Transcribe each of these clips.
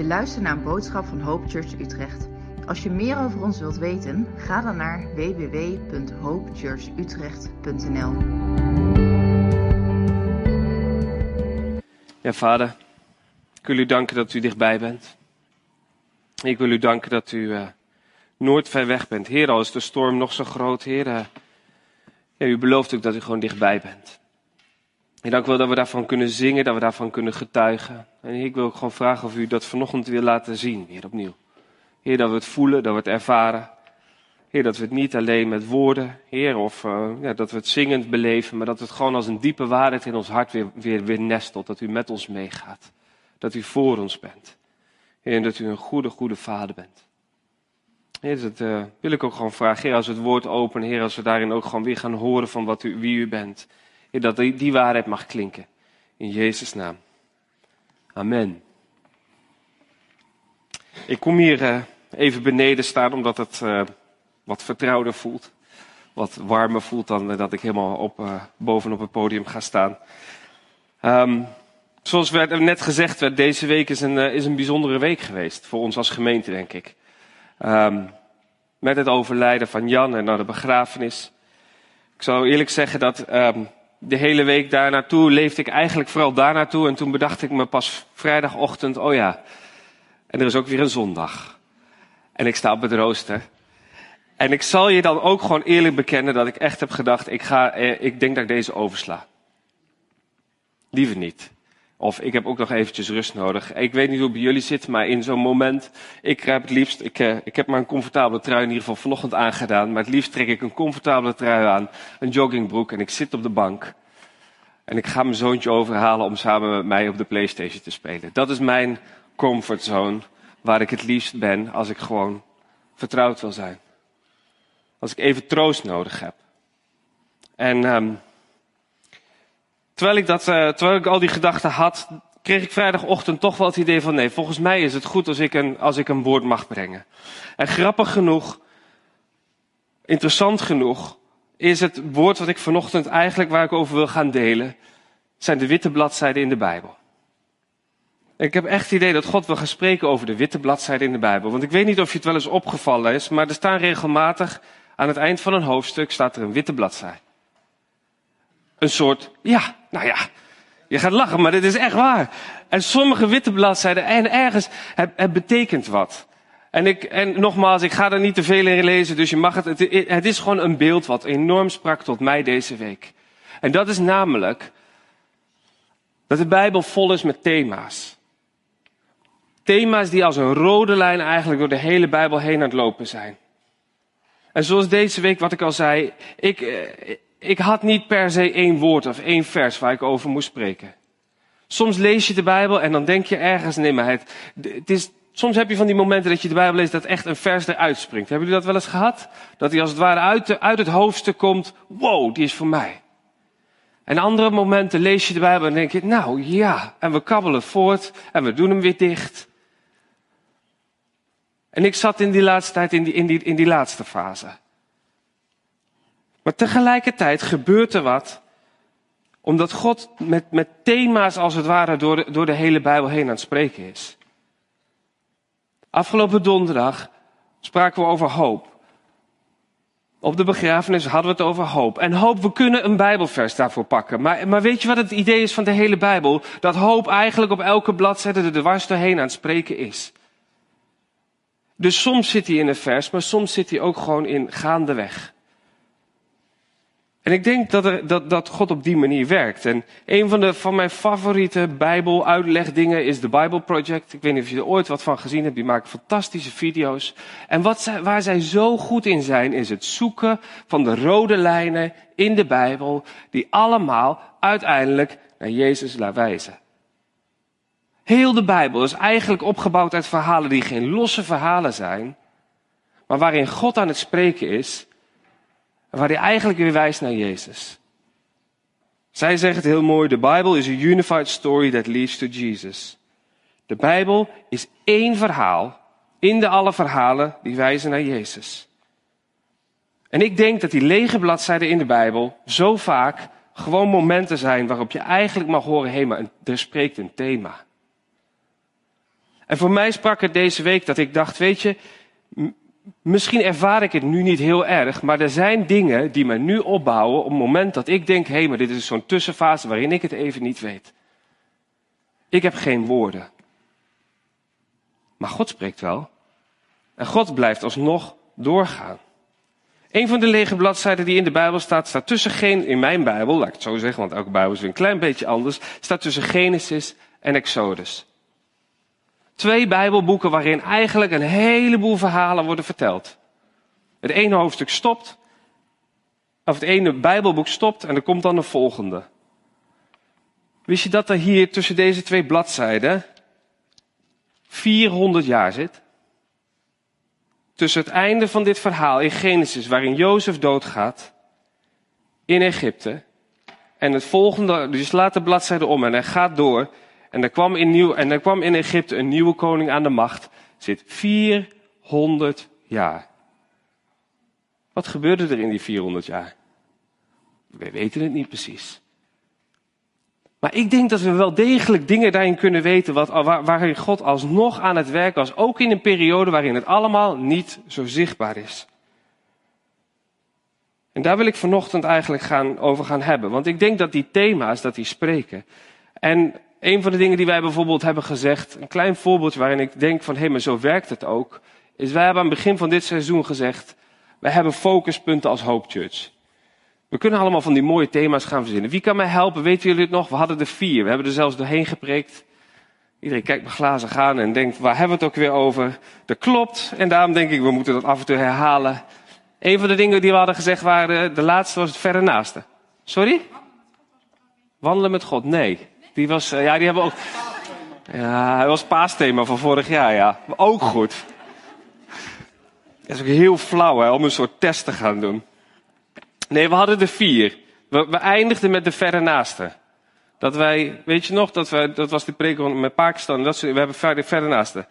Je luistert naar een boodschap van Hope Church Utrecht. Als je meer over ons wilt weten, ga dan naar www.hopechurchutrecht.nl. Ja, vader, ik wil u danken dat u dichtbij bent. Ik wil u danken dat u uh, nooit ver weg bent. Heer, al is de storm nog zo groot, Heer, uh, ja, u belooft ook dat u gewoon dichtbij bent. En dank wel dat we daarvan kunnen zingen, dat we daarvan kunnen getuigen. En ik wil ook gewoon vragen of u dat vanochtend wil laten zien, weer opnieuw. Heer, dat we het voelen, dat we het ervaren. Heer, dat we het niet alleen met woorden, Heer, of uh, ja, dat we het zingend beleven, maar dat het gewoon als een diepe waarheid in ons hart weer, weer, weer nestelt. Dat u met ons meegaat. Dat u voor ons bent. Heer, en dat u een goede, goede vader bent. Heer, dat uh, wil ik ook gewoon vragen. Heer, als we het woord openen, Heer, als we daarin ook gewoon weer gaan horen van wat u, wie u bent. Dat die, waarheid mag klinken. In Jezus' naam. Amen. Ik kom hier uh, even beneden staan omdat het uh, wat vertrouwder voelt. Wat warmer voelt dan dat ik helemaal op, uh, bovenop het podium ga staan. Um, zoals werd, net gezegd werd, deze week is een, is een bijzondere week geweest. Voor ons als gemeente, denk ik. Um, met het overlijden van Jan en naar de begrafenis. Ik zou eerlijk zeggen dat um, de hele week daar naartoe leefde ik eigenlijk vooral daar naartoe. En toen bedacht ik me pas vrijdagochtend, oh ja, en er is ook weer een zondag. En ik sta op het rooster. En ik zal je dan ook gewoon eerlijk bekennen dat ik echt heb gedacht, ik, ga, eh, ik denk dat ik deze oversla. Liever niet. Of ik heb ook nog eventjes rust nodig. Ik weet niet hoe het bij jullie zit, maar in zo'n moment, ik heb het liefst, ik, uh, ik heb maar een comfortabele trui in ieder geval vanochtend aangedaan. Maar het liefst trek ik een comfortabele trui aan, een joggingbroek en ik zit op de bank. En ik ga mijn zoontje overhalen om samen met mij op de Playstation te spelen. Dat is mijn comfortzone waar ik het liefst ben als ik gewoon vertrouwd wil zijn. Als ik even troost nodig heb. En um, terwijl, ik dat, uh, terwijl ik al die gedachten had, kreeg ik vrijdagochtend toch wel het idee van nee, volgens mij is het goed als ik een, als ik een woord mag brengen. En grappig genoeg, interessant genoeg, is het woord wat ik vanochtend eigenlijk waar ik over wil gaan delen, zijn de witte bladzijden in de Bijbel. Ik heb echt het idee dat God wil gaan spreken over de witte bladzijden in de Bijbel. Want ik weet niet of je het wel eens opgevallen is, maar er staan regelmatig aan het eind van een hoofdstuk staat er een witte bladzij. Een soort, ja, nou ja, je gaat lachen, maar dit is echt waar. En sommige witte bladzijden, en ergens, het, het betekent wat. En, ik, en nogmaals, ik ga er niet te veel in lezen, dus je mag het, het, het is gewoon een beeld wat enorm sprak tot mij deze week. En dat is namelijk dat de Bijbel vol is met thema's. Thema's die als een rode lijn eigenlijk door de hele Bijbel heen aan het lopen zijn. En zoals deze week wat ik al zei, ik, ik had niet per se één woord of één vers waar ik over moest spreken. Soms lees je de Bijbel en dan denk je ergens, nee maar het, het is, soms heb je van die momenten dat je de Bijbel leest dat echt een vers eruit springt. Hebben jullie dat wel eens gehad? Dat hij als het ware uit, de, uit het hoofdstuk komt, wow, die is voor mij. En andere momenten lees je de Bijbel en denk je, nou ja, en we kabbelen voort en we doen hem weer dicht. En ik zat in die laatste tijd in die, in die, in die laatste fase. Maar tegelijkertijd gebeurt er wat, omdat God met, met thema's als het ware door de, door de hele Bijbel heen aan het spreken is. Afgelopen donderdag spraken we over hoop. Op de begrafenis hadden we het over hoop. En hoop, we kunnen een Bijbelvers daarvoor pakken. Maar, maar weet je wat het idee is van de hele Bijbel? Dat hoop eigenlijk op elke bladzijde er dwars doorheen aan het spreken is. Dus soms zit hij in een vers, maar soms zit hij ook gewoon in gaandeweg. En ik denk dat, er, dat, dat God op die manier werkt. En een van, de, van mijn favoriete Bijbel-uitlegdingen is de Bible Project. Ik weet niet of je er ooit wat van gezien hebt. Die maken fantastische video's. En wat waar zij zo goed in zijn, is het zoeken van de rode lijnen in de Bijbel. Die allemaal uiteindelijk naar Jezus laten wijzen. Heel de Bijbel is eigenlijk opgebouwd uit verhalen die geen losse verhalen zijn. Maar waarin God aan het spreken is Waar hij eigenlijk weer wijst naar Jezus. Zij zegt het heel mooi, de Bijbel is a unified story that leads to Jesus. De Bijbel is één verhaal in de alle verhalen die wijzen naar Jezus. En ik denk dat die lege bladzijden in de Bijbel zo vaak gewoon momenten zijn waarop je eigenlijk mag horen, hé, maar er spreekt een thema. En voor mij sprak het deze week dat ik dacht, weet je, misschien ervaar ik het nu niet heel erg, maar er zijn dingen die me nu opbouwen op het moment dat ik denk, hé, hey, maar dit is zo'n tussenfase waarin ik het even niet weet. Ik heb geen woorden. Maar God spreekt wel. En God blijft alsnog doorgaan. Een van de lege bladzijden die in de Bijbel staat, staat tussen geen, in mijn Bijbel, laat ik het zo zeggen, want elke Bijbel is weer een klein beetje anders, staat tussen Genesis en Exodus. Twee Bijbelboeken waarin eigenlijk een heleboel verhalen worden verteld. Het ene hoofdstuk stopt, of het ene Bijbelboek stopt en er komt dan de volgende. Wist je dat er hier tussen deze twee bladzijden 400 jaar zit? Tussen het einde van dit verhaal in Genesis, waarin Jozef doodgaat, in Egypte, en het volgende, dus slaat de bladzijde om en hij gaat door, en er kwam in, nieuw, en er kwam in Egypte een nieuwe koning aan de macht, zit 400 jaar. Wat gebeurde er in die 400 jaar? We weten het niet precies. Maar ik denk dat we wel degelijk dingen daarin kunnen weten wat, waarin God alsnog aan het werk was. Ook in een periode waarin het allemaal niet zo zichtbaar is. En daar wil ik vanochtend eigenlijk gaan, over gaan hebben. Want ik denk dat die thema's, dat die spreken. En een van de dingen die wij bijvoorbeeld hebben gezegd, een klein voorbeeldje waarin ik denk van hé, hey, maar zo werkt het ook. Is wij hebben aan het begin van dit seizoen gezegd, wij hebben focuspunten als Hope Church. We kunnen allemaal van die mooie thema's gaan verzinnen. Wie kan mij helpen? Weten jullie het nog? We hadden er vier. We hebben er zelfs doorheen gepreekt. Iedereen kijkt me glazen gaan en denkt, waar hebben we het ook weer over? Dat klopt. En daarom denk ik, we moeten dat af en toe herhalen. Een van de dingen die we hadden gezegd waren, de laatste was het verre naaste. Sorry? Wandelen met God. Nee. Die was, eh, ja, die hebben ook. Ja, hij was paasthema van vorig jaar, ja. ook goed. Dat is ook heel flauw, hè, om een soort test te gaan doen. Nee, we hadden er vier. We, eindigden met de verre naaste. Dat wij, weet je nog, dat, we, dat was de preek met Pakistan. Dat, we hebben verder, verre naaste.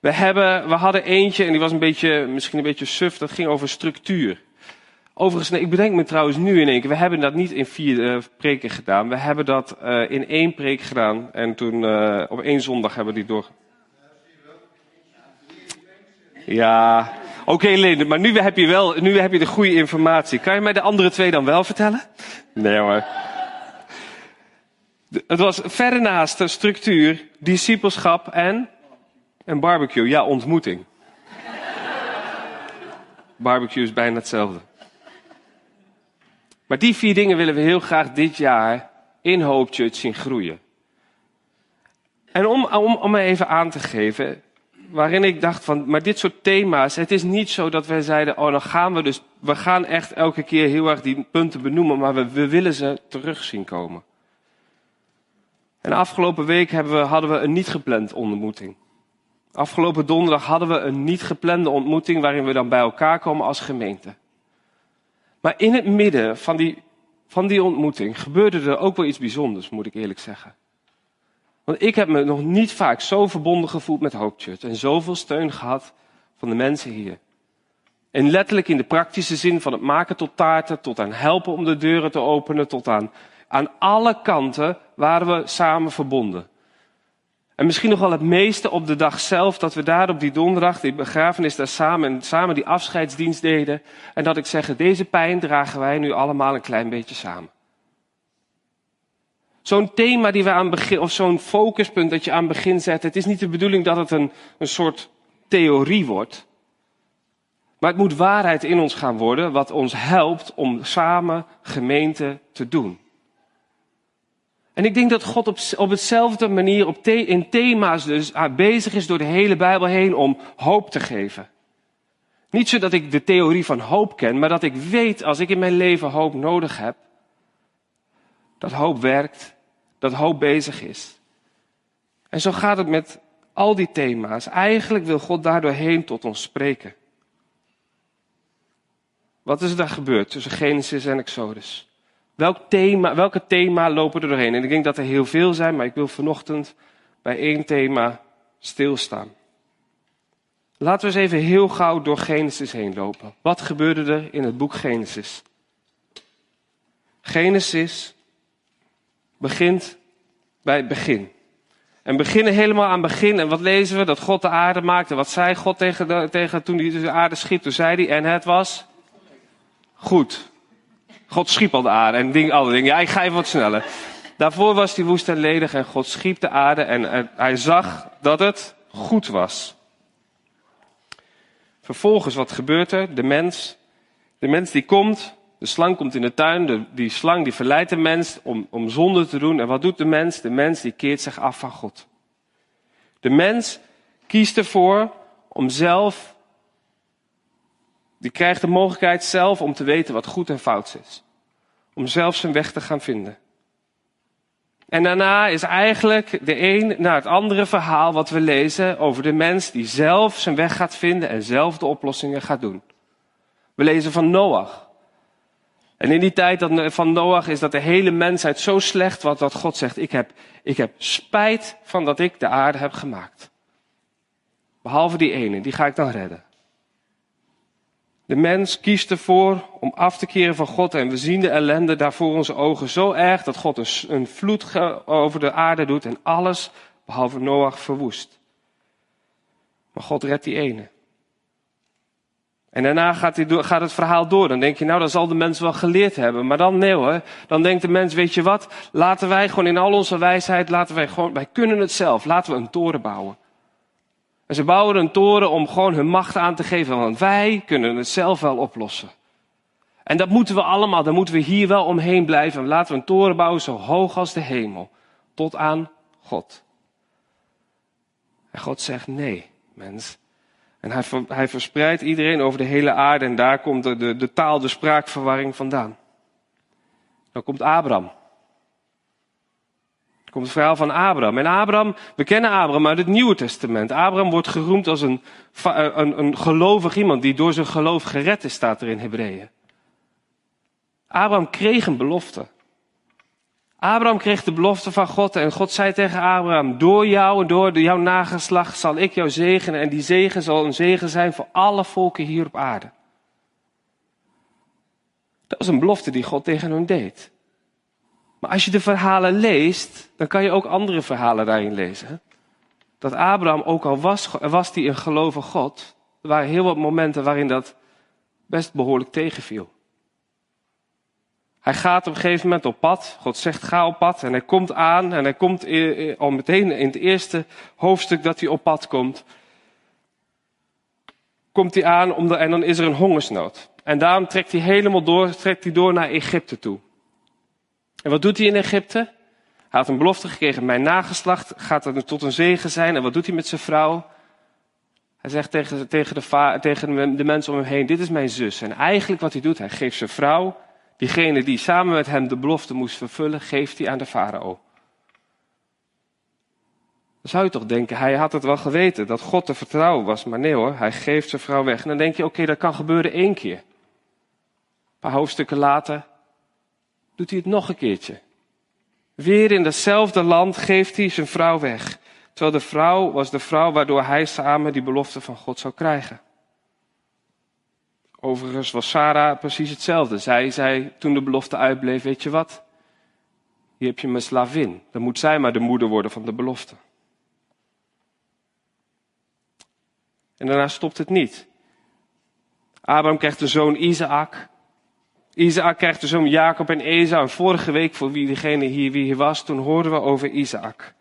We, hebben, we hadden eentje en die was een beetje, misschien een beetje suf. Dat ging over structuur. Overigens, nee, ik bedenk me trouwens nu in één keer. We hebben dat niet in vier uh, preken gedaan. We hebben dat uh, in één preek gedaan. En toen uh, op één zondag hebben we die door. Ja, Oké, okay, maar nu heb je wel, nu heb je de goede informatie. Kan je mij de andere twee dan wel vertellen? Nee hoor. Het was verder naast de structuur, discipelschap en een barbecue. Ja, ontmoeting. barbecue is bijna hetzelfde. Maar die vier dingen willen we heel graag dit jaar in Hope Church zien groeien. En om, om, om even aan te geven, waarin ik dacht van, maar dit soort thema's, het is niet zo dat wij zeiden, oh dan gaan we dus, we gaan echt elke keer heel erg die punten benoemen, maar we, we willen ze terug zien komen. En afgelopen week hebben we, hadden we een niet gepland ontmoeting. Afgelopen donderdag hadden we een niet geplande ontmoeting waarin we dan bij elkaar komen als gemeente. Maar in het midden van die, van die ontmoeting gebeurde er ook wel iets bijzonders, moet ik eerlijk zeggen. Want ik heb me nog niet vaak zo verbonden gevoeld met Hope Church en zoveel steun gehad van de mensen hier. En letterlijk in de praktische zin van het maken tot taarten, tot aan helpen om de deuren te openen, tot aan, aan alle kanten waren we samen verbonden. En misschien nog wel het meeste op de dag zelf, dat we daar op die donderdag, die begrafenis daar samen, en samen die afscheidsdienst deden. En dat ik zeg, deze pijn dragen wij nu allemaal een klein beetje samen. Zo'n thema die we aan begin, of zo'n focuspunt dat je aan begin zet. Het is niet de bedoeling dat het een, een soort theorie wordt. Maar het moet waarheid in ons gaan worden, wat ons helpt om samen gemeente te doen. En ik denk dat God op, op hetzelfde manier op in thema's dus ah, bezig is door de hele Bijbel heen om hoop te geven. Niet zodat ik de theorie van hoop ken, maar dat ik weet als ik in mijn leven hoop nodig heb, dat hoop werkt, dat hoop bezig is. En zo gaat het met al die thema's. Eigenlijk wil God daardoorheen tot ons spreken. Wat is er gebeurd tussen Genesis en Exodus? Welk thema, welke thema lopen er doorheen? En ik denk dat er heel veel zijn, maar ik wil vanochtend bij één thema stilstaan. Laten we eens even heel gauw door Genesis heen lopen. Wat gebeurde er in het boek Genesis? Genesis begint bij het begin. En beginnen helemaal aan het begin. En wat lezen we? Dat God de aarde maakte. Wat zei God tegen, tegen toen hij de aarde schiep? Toen zei hij, en het was goed. God schiep al de aarde en ding, alle dingen. Ja, ik ga even wat sneller. Daarvoor was die woestijn ledig en God schiep de aarde en hij zag dat het goed was. Vervolgens, wat gebeurt er? De mens, de mens die komt, de slang komt in de tuin, de, die slang die verleidt de mens om, om zonde te doen. En wat doet de mens? De mens die keert zich af van God. De mens kiest ervoor om zelf, die krijgt de mogelijkheid zelf om te weten wat goed en fout is. Om zelf zijn weg te gaan vinden. En daarna is eigenlijk de een naar het andere verhaal wat we lezen over de mens die zelf zijn weg gaat vinden en zelf de oplossingen gaat doen. We lezen van Noach. En in die tijd van Noach is dat de hele mensheid zo slecht was dat God zegt, ik heb, ik heb spijt van dat ik de aarde heb gemaakt. Behalve die ene, die ga ik dan redden. De mens kiest ervoor om af te keren van God en we zien de ellende daar voor onze ogen zo erg dat God een, vloed over de aarde doet en alles behalve Noach verwoest. Maar God redt die ene. En daarna gaat, gaat, het verhaal door. Dan denk je, nou, dat zal de mens wel geleerd hebben. Maar dan nee hoor. Dan denkt de mens, weet je wat? Laten wij gewoon in al onze wijsheid, laten wij gewoon, wij kunnen het zelf. Laten we een toren bouwen. En ze bouwen een toren om gewoon hun macht aan te geven, want wij kunnen het zelf wel oplossen. En dat moeten we allemaal, daar moeten we hier wel omheen blijven. Laten we een toren bouwen zo hoog als de hemel, tot aan God. En God zegt nee, mens. En hij, hij verspreidt iedereen over de hele aarde en daar komt de, de taal, de spraakverwarring vandaan. Dan komt Abraham komt het verhaal van Abraham. En Abraham, we kennen Abraham uit het Nieuwe Testament. Abraham wordt geroemd als een, eh, een, een gelovig iemand die door zijn geloof gered is, staat er in Hebreeën. Abraham kreeg een belofte. Abraham kreeg de belofte van God en God zei tegen Abraham, door jou en door jouw nageslacht zal ik jou zegenen en die zegen zal een zegen zijn voor alle volken hier op aarde. Dat was een belofte die God tegen hem deed. Maar als je de verhalen leest, dan kan je ook andere verhalen daarin lezen. Dat Abraham, ook al was, was hij een gelovig God, er waren heel wat momenten waarin dat best behoorlijk tegenviel. Hij gaat op een gegeven moment op pad. God zegt ga op pad. En hij komt aan en hij komt al meteen in het eerste hoofdstuk dat hij op pad komt. Komt hij aan om en dan is er een hongersnood. En daarom trekt hij helemaal door, trekt hij door naar Egypte toe. En wat doet hij in Egypte? Hij had een belofte gekregen, mijn nageslacht gaat er tot een zegen zijn. En wat doet hij met zijn vrouw? Hij zegt tegen, tegen, de, tegen de mensen om hem heen, dit is mijn zus. En eigenlijk wat hij doet, hij geeft zijn vrouw, diegene die samen met hem de belofte moest vervullen, geeft hij aan de farao. Dan zou je toch denken, hij had het wel geweten, dat God te vertrouwen was. Maar nee hoor, hij geeft zijn vrouw weg. En dan denk je, oké, dat kan gebeuren één keer. Een paar hoofdstukken later, doet hij het nog een keertje. Weer in datzelfde land geeft hij zijn vrouw weg. Terwijl de vrouw was de vrouw waardoor hij samen die belofte van God zou krijgen. Overigens was Sarah precies hetzelfde. Zij zei toen de belofte uitbleef, weet je wat? Hier heb je mijn slavin. Dan moet zij maar de moeder worden van de belofte. En daarna stopt het niet. Abraham krijgt de zoon Isaac. Isaac krijgt de zoon Jacob en Esau. Vorige week, voor wie degene hier wie hier was, toen hoorden we over Isaac.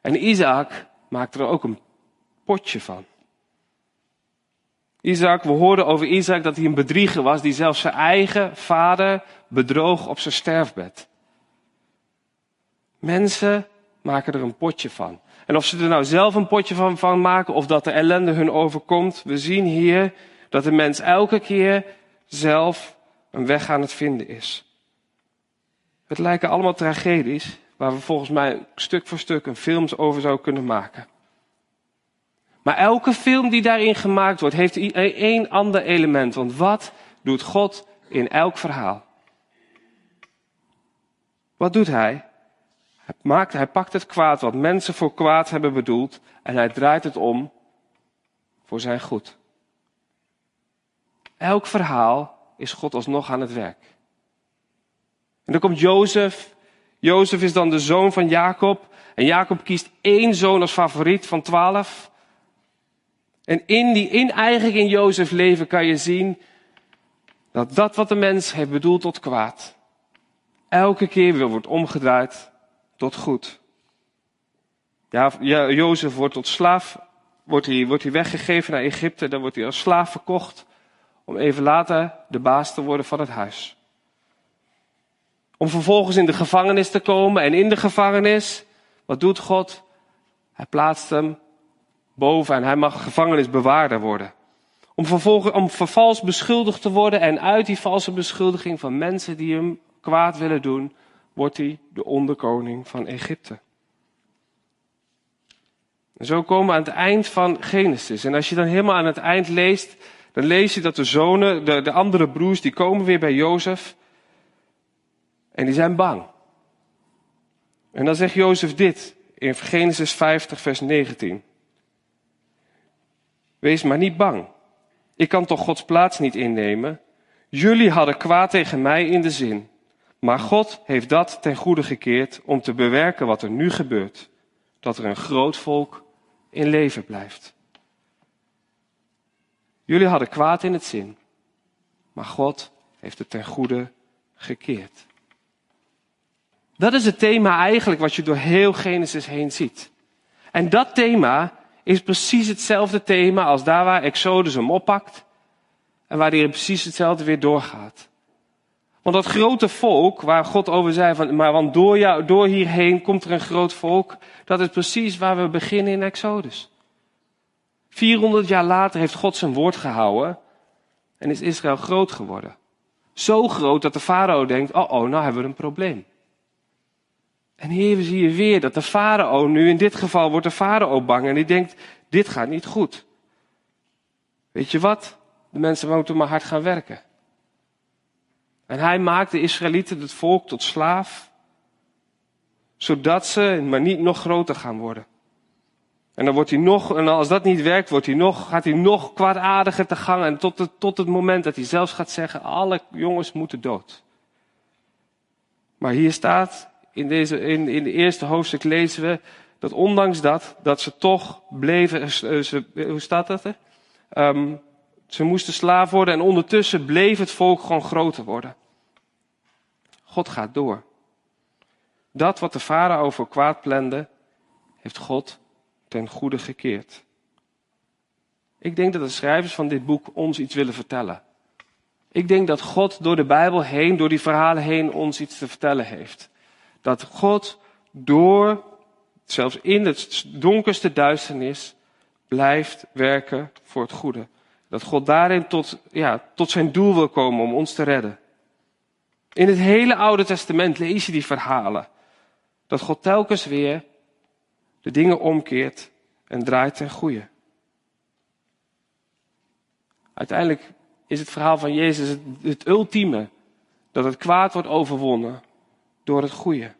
En Isaac maakte er ook een potje van. Isaac, we hoorden over Isaac dat hij een bedrieger was, die zelfs zijn eigen vader bedroog op zijn sterfbed. Mensen maken er een potje van. En of ze er nou zelf een potje van maken, of dat de ellende hun overkomt, we zien hier dat de mens elke keer zelf een weg aan het vinden is. Het lijken allemaal tragedies waar we volgens mij stuk voor stuk een films over zouden kunnen maken. Maar elke film die daarin gemaakt wordt, heeft één ander element. Want wat doet God in elk verhaal? Wat doet hij? Hij, maakt, hij pakt het kwaad wat mensen voor kwaad hebben bedoeld en hij draait het om voor zijn goed. Elk verhaal is God alsnog aan het werk. En dan komt Jozef. Jozef is dan de zoon van Jacob. En Jacob kiest één zoon als favoriet van twaalf. En in, die, eigenlijk in Jozef leven kan je zien dat dat wat de mens heeft bedoeld tot kwaad, elke keer weer wordt omgedraaid tot goed. Ja, Jozef wordt tot slaaf, wordt hij, wordt hij weggegeven naar Egypte, dan wordt hij als slaaf verkocht, om even later de baas te worden van het huis. Om vervolgens in de gevangenis te komen en in de gevangenis, wat doet God? Hij plaatst hem boven en hij mag gevangenisbewaarder worden. Om vervolgens om vervals beschuldigd te worden en uit die valse beschuldiging van mensen die hem kwaad willen doen, wordt hij de onderkoning van Egypte. En zo komen we aan het eind van Genesis. En als je dan helemaal aan het eind leest, dan lees je dat de zonen, de, de andere broers, die komen weer bij Jozef. En die zijn bang. En dan zegt Jozef dit in Genesis 50, vers 19. Wees maar niet bang. Ik kan toch Gods plaats niet innemen? Jullie hadden kwaad tegen mij in de zin. Maar God heeft dat ten goede gekeerd om te bewerken wat er nu gebeurt. Dat er een groot volk in leven blijft. Jullie hadden kwaad in het zin. Maar God heeft het ten goede gekeerd. Dat is het thema eigenlijk wat je door heel Genesis heen ziet. En dat thema is precies hetzelfde thema als daar waar Exodus hem oppakt. En waar hij precies hetzelfde weer doorgaat. Want dat grote volk, waar God over zei, van, maar want door, jou, door hierheen komt er een groot volk, dat is precies waar we beginnen in Exodus. 400 jaar later heeft God zijn woord gehouden en is Israël groot geworden. Zo groot dat de farao denkt, oh oh, nou hebben we een probleem. En hier zie je weer dat de farao nu, in dit geval wordt de farao bang en die denkt, dit gaat niet goed. Weet je wat? De mensen moeten maar hard gaan werken. En hij maakt de Israëlieten, het volk, tot slaaf. Zodat ze maar niet nog groter gaan worden. En dan wordt hij nog, en als dat niet werkt, wordt hij nog, gaat hij nog kwaadaardiger te gang. En tot het, tot het moment dat hij zelfs gaat zeggen, alle jongens moeten dood. Maar hier staat, in, deze, in, in de eerste hoofdstuk lezen we dat ondanks dat, dat ze toch bleven, eh, hoe staat dat er? Um, ze moesten slaaf worden en ondertussen bleef het volk gewoon groter worden. God gaat door. Dat wat de farao voor kwaad plande, heeft God ten goede gekeerd. Ik denk dat de schrijvers van dit boek ons iets willen vertellen. Ik denk dat God door de Bijbel heen, door die verhalen heen, ons iets te vertellen heeft. Dat God door, zelfs in het donkerste duisternis, blijft werken voor het goede. Dat God daarin tot, ja, tot zijn doel wil komen om ons te redden. In het hele Oude Testament lees je die verhalen. Dat God telkens weer de dingen omkeert en draait ten goede. Uiteindelijk is het verhaal van Jezus het, het ultieme. Dat het kwaad wordt overwonnen door het goede.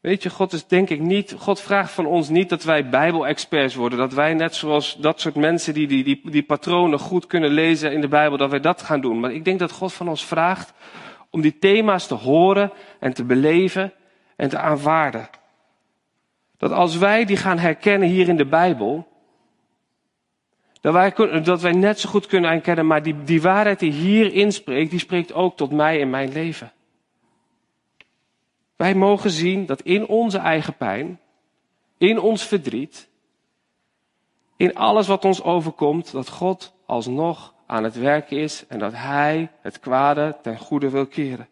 Weet je, God is denk ik niet, God vraagt van ons niet dat wij Bijbelexperts worden. Dat wij net zoals dat soort mensen die, die, die, die patronen goed kunnen lezen in de Bijbel, dat wij dat gaan doen. Maar ik denk dat God van ons vraagt om die thema's te horen en te beleven en te aanvaarden. Dat als wij die gaan herkennen hier in de Bijbel, dat wij, dat wij net zo goed kunnen herkennen, maar die, die waarheid die hierin spreekt, die spreekt ook tot mij in mijn leven. Wij mogen zien dat in onze eigen pijn, in ons verdriet, in alles wat ons overkomt, dat God alsnog aan het werken is en dat Hij het kwade ten goede wil keren.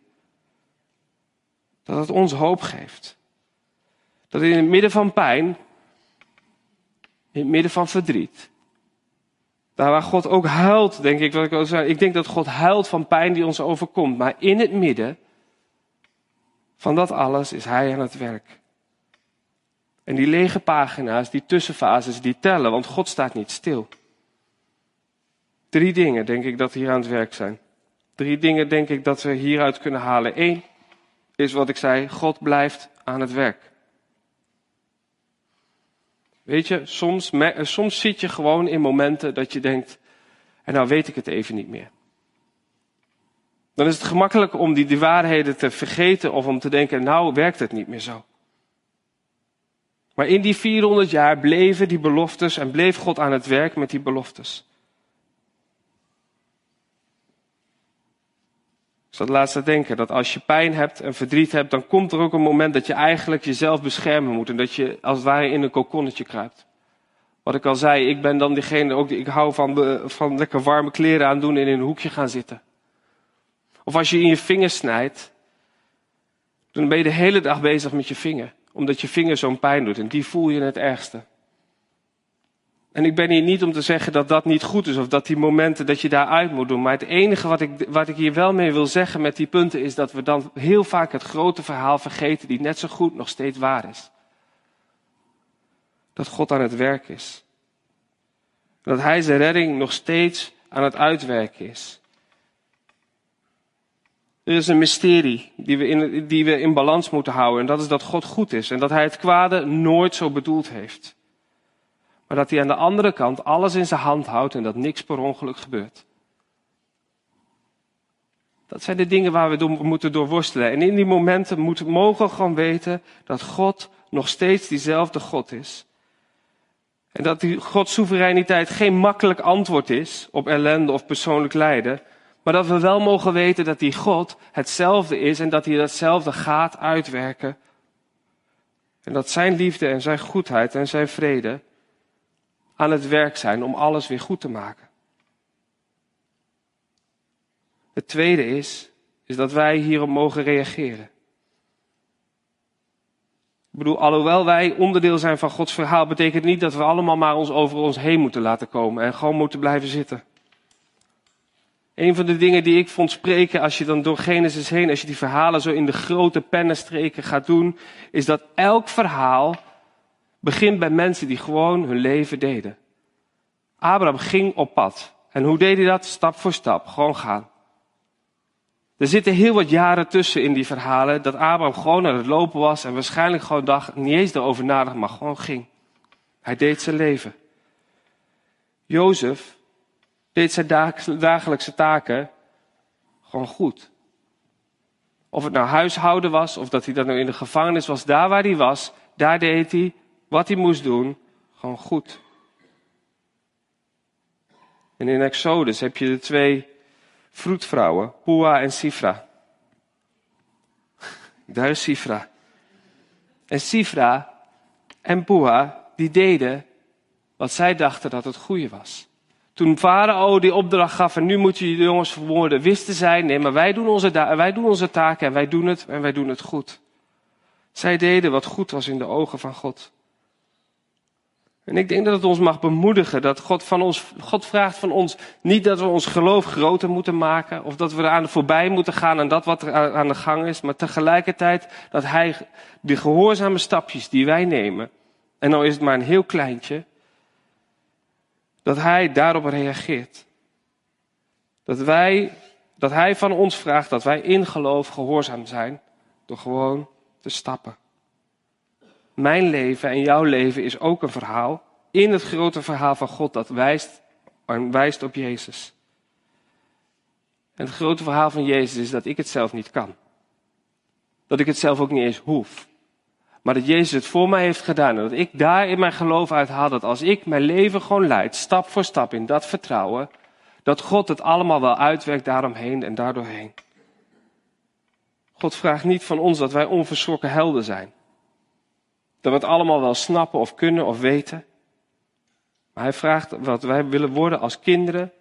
Dat het ons hoop geeft. Dat in het midden van pijn, in het midden van verdriet, daar waar God ook huilt, denk ik, wat ik al ik denk dat God huilt van pijn die ons overkomt, maar in het midden van dat alles is hij aan het werk. En die lege pagina's, die tussenfases, die tellen, want God staat niet stil. Drie dingen denk ik dat hier aan het werk zijn. Drie dingen denk ik dat we hieruit kunnen halen. Eén is wat ik zei, God blijft aan het werk. Weet je, soms, soms zit je gewoon in momenten dat je denkt, en nou weet ik het even niet meer. Dan is het gemakkelijk om die, die waarheden te vergeten of om te denken, nou werkt het niet meer zo. Maar in die 400 jaar bleven die beloftes en bleef God aan het werk met die beloftes. Ik zat laatst denken dat als je pijn hebt en verdriet hebt, dan komt er ook een moment dat je eigenlijk jezelf beschermen moet en dat je als het ware in een kokonnetje kruipt. Wat ik al zei, ik ben dan degene, ook, ik hou van, van lekker warme kleren aandoen en in een hoekje gaan zitten. Of als je in je vinger snijdt, dan ben je de hele dag bezig met je vinger. Omdat je vinger zo'n pijn doet en die voel je het ergste. En ik ben hier niet om te zeggen dat dat niet goed is of dat die momenten dat je daaruit moet doen. Maar het enige wat ik, wat ik hier wel mee wil zeggen met die punten is dat we dan heel vaak het grote verhaal vergeten die net zo goed nog steeds waar is. Dat God aan het werk is. Dat Hij zijn redding nog steeds aan het uitwerken is. Er is een mysterie die we, in, die we in balans moeten houden. En dat is dat God goed is. En dat Hij het kwade nooit zo bedoeld heeft. Maar dat Hij aan de andere kant alles in zijn hand houdt en dat niks per ongeluk gebeurt. Dat zijn de dingen waar we door, moeten doorworstelen. En in die momenten moeten, mogen we gewoon weten dat God nog steeds diezelfde God is. En dat die Gods soevereiniteit geen makkelijk antwoord is op ellende of persoonlijk lijden. Maar dat we wel mogen weten dat die God hetzelfde is en dat hij datzelfde gaat uitwerken. En dat zijn liefde en zijn goedheid en zijn vrede aan het werk zijn om alles weer goed te maken. Het tweede is, is dat wij hierop mogen reageren. Ik bedoel, alhoewel wij onderdeel zijn van Gods verhaal, betekent niet dat we allemaal maar ons over ons heen moeten laten komen en gewoon moeten blijven zitten. Een van de dingen die ik vond spreken als je dan door Genesis heen, als je die verhalen zo in de grote pennenstreken gaat doen, is dat elk verhaal begint bij mensen die gewoon hun leven deden. Abraham ging op pad. En hoe deed hij dat? Stap voor stap, gewoon gaan. Er zitten heel wat jaren tussen in die verhalen dat Abraham gewoon aan het lopen was en waarschijnlijk gewoon dacht, niet eens erover nadacht, maar gewoon ging. Hij deed zijn leven. Jozef deed zijn dagelijkse taken gewoon goed. Of het nou huishouden was, of dat hij dan nou in de gevangenis was, daar waar hij was, daar deed hij wat hij moest doen, gewoon goed. En in Exodus heb je de twee vroedvrouwen, Pua en Sifra. Daar is Sifra. En Sifra en Pua, die deden wat zij dachten dat het goede was. Toen Farao die opdracht gaf en nu moet je de jongens vermoorden, wisten zij, nee, maar wij doen, onze wij doen onze taken en wij doen het en wij doen het goed. Zij deden wat goed was in de ogen van God. En ik denk dat het ons mag bemoedigen dat God, van ons, God vraagt van ons niet dat we ons geloof groter moeten maken of dat we eraan voorbij moeten gaan aan dat wat er aan de gang is, maar tegelijkertijd dat Hij de gehoorzame stapjes die wij nemen, en nou is het maar een heel kleintje, dat Hij daarop reageert. Dat, wij, dat Hij van ons vraagt dat wij in geloof gehoorzaam zijn door gewoon te stappen. Mijn leven en jouw leven is ook een verhaal in het grote verhaal van God dat wijst, wijst op Jezus. En het grote verhaal van Jezus is dat ik het zelf niet kan. Dat ik het zelf ook niet eens hoef. Maar dat Jezus het voor mij heeft gedaan. En dat ik daar in mijn geloof uit haal dat als ik mijn leven gewoon leid, stap voor stap in dat vertrouwen, dat God het allemaal wel uitwerkt daaromheen en daardoorheen. God vraagt niet van ons dat wij onverschrokken helden zijn. Dat we het allemaal wel snappen of kunnen of weten. Maar hij vraagt wat wij willen worden als kinderen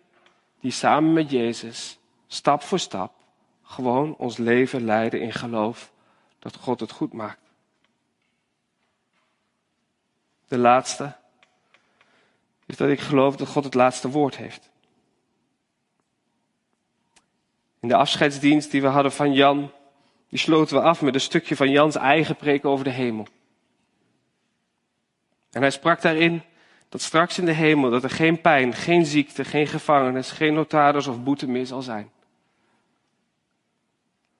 die samen met Jezus, stap voor stap, gewoon ons leven leiden in geloof dat God het goed maakt. De laatste is dat ik geloof dat God het laatste woord heeft. In de afscheidsdienst die we hadden van Jan, die sloten we af met een stukje van Jans eigen preek over de hemel. En hij sprak daarin dat straks in de hemel dat er geen pijn, geen ziekte, geen gevangenis, geen notaris of boete meer zal zijn.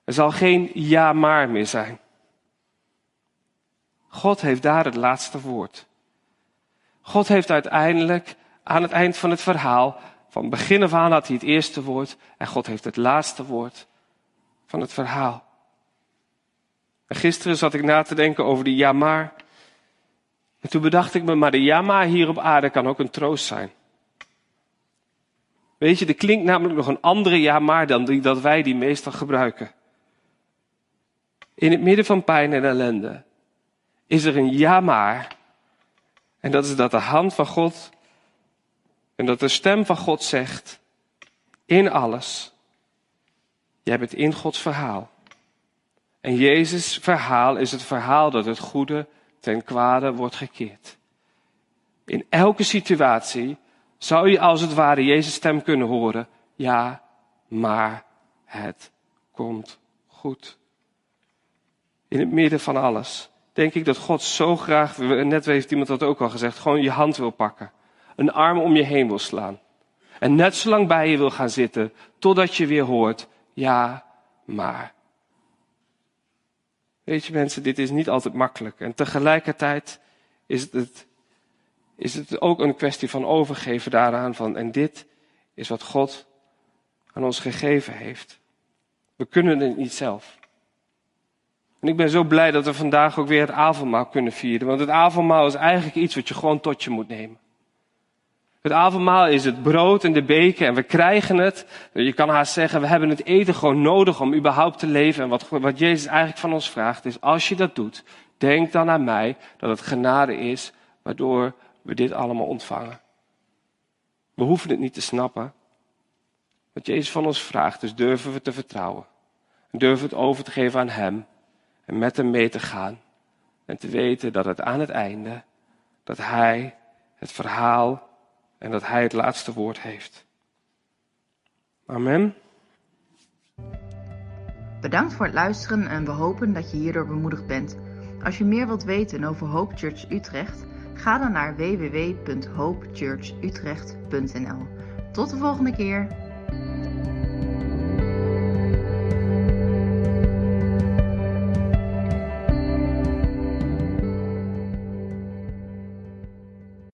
Er zal geen ja maar meer zijn. God heeft daar het laatste woord. God heeft uiteindelijk aan het eind van het verhaal, van begin af aan had hij het eerste woord en God heeft het laatste woord. van het verhaal. En gisteren zat ik na te denken over die ja maar. En toen bedacht ik me, maar de ja maar hier op aarde kan ook een troost zijn. Weet je, er klinkt namelijk nog een andere ja maar dan die dat wij die meestal gebruiken. In het midden van pijn en ellende is er een ja maar. En dat is dat de hand van God en dat de stem van God zegt in alles. Jij bent in Gods verhaal. En Jezus' verhaal is het verhaal dat het goede ten kwade wordt gekeerd. In elke situatie zou je als het ware Jezus' stem kunnen horen. Ja, maar het komt goed. In het midden van alles denk ik dat God zo graag, net heeft iemand dat ook al gezegd, gewoon je hand wil pakken. Een arm om je heen wil slaan. En net zo lang bij je wil gaan zitten, totdat je weer hoort, ja, maar. Weet je mensen, dit is niet altijd makkelijk. En tegelijkertijd is het, is het ook een kwestie van overgeven daaraan van, en dit is wat God aan ons gegeven heeft. We kunnen het niet zelf. En ik ben zo blij dat we vandaag ook weer het avondmaal kunnen vieren. Want het avondmaal is eigenlijk iets wat je gewoon tot je moet nemen. Het avondmaal is het brood en de beker en we krijgen het. Je kan haast zeggen, we hebben het eten gewoon nodig om überhaupt te leven. En wat, wat Jezus eigenlijk van ons vraagt is, als je dat doet, denk dan aan mij dat het genade is waardoor we dit allemaal ontvangen. We hoeven het niet te snappen. Wat Jezus van ons vraagt, dus durven we te vertrouwen. En durven het over te geven aan Hem. En met Hem mee te gaan. En te weten dat het aan het einde, dat Hij het verhaal en dat Hij het laatste woord heeft. Amen. Bedankt voor het luisteren en we hopen dat je hierdoor bemoedigd bent. Als je meer wilt weten over Hope Church Utrecht, ga dan naar www.hopechurchutrecht.nl. Tot de volgende keer.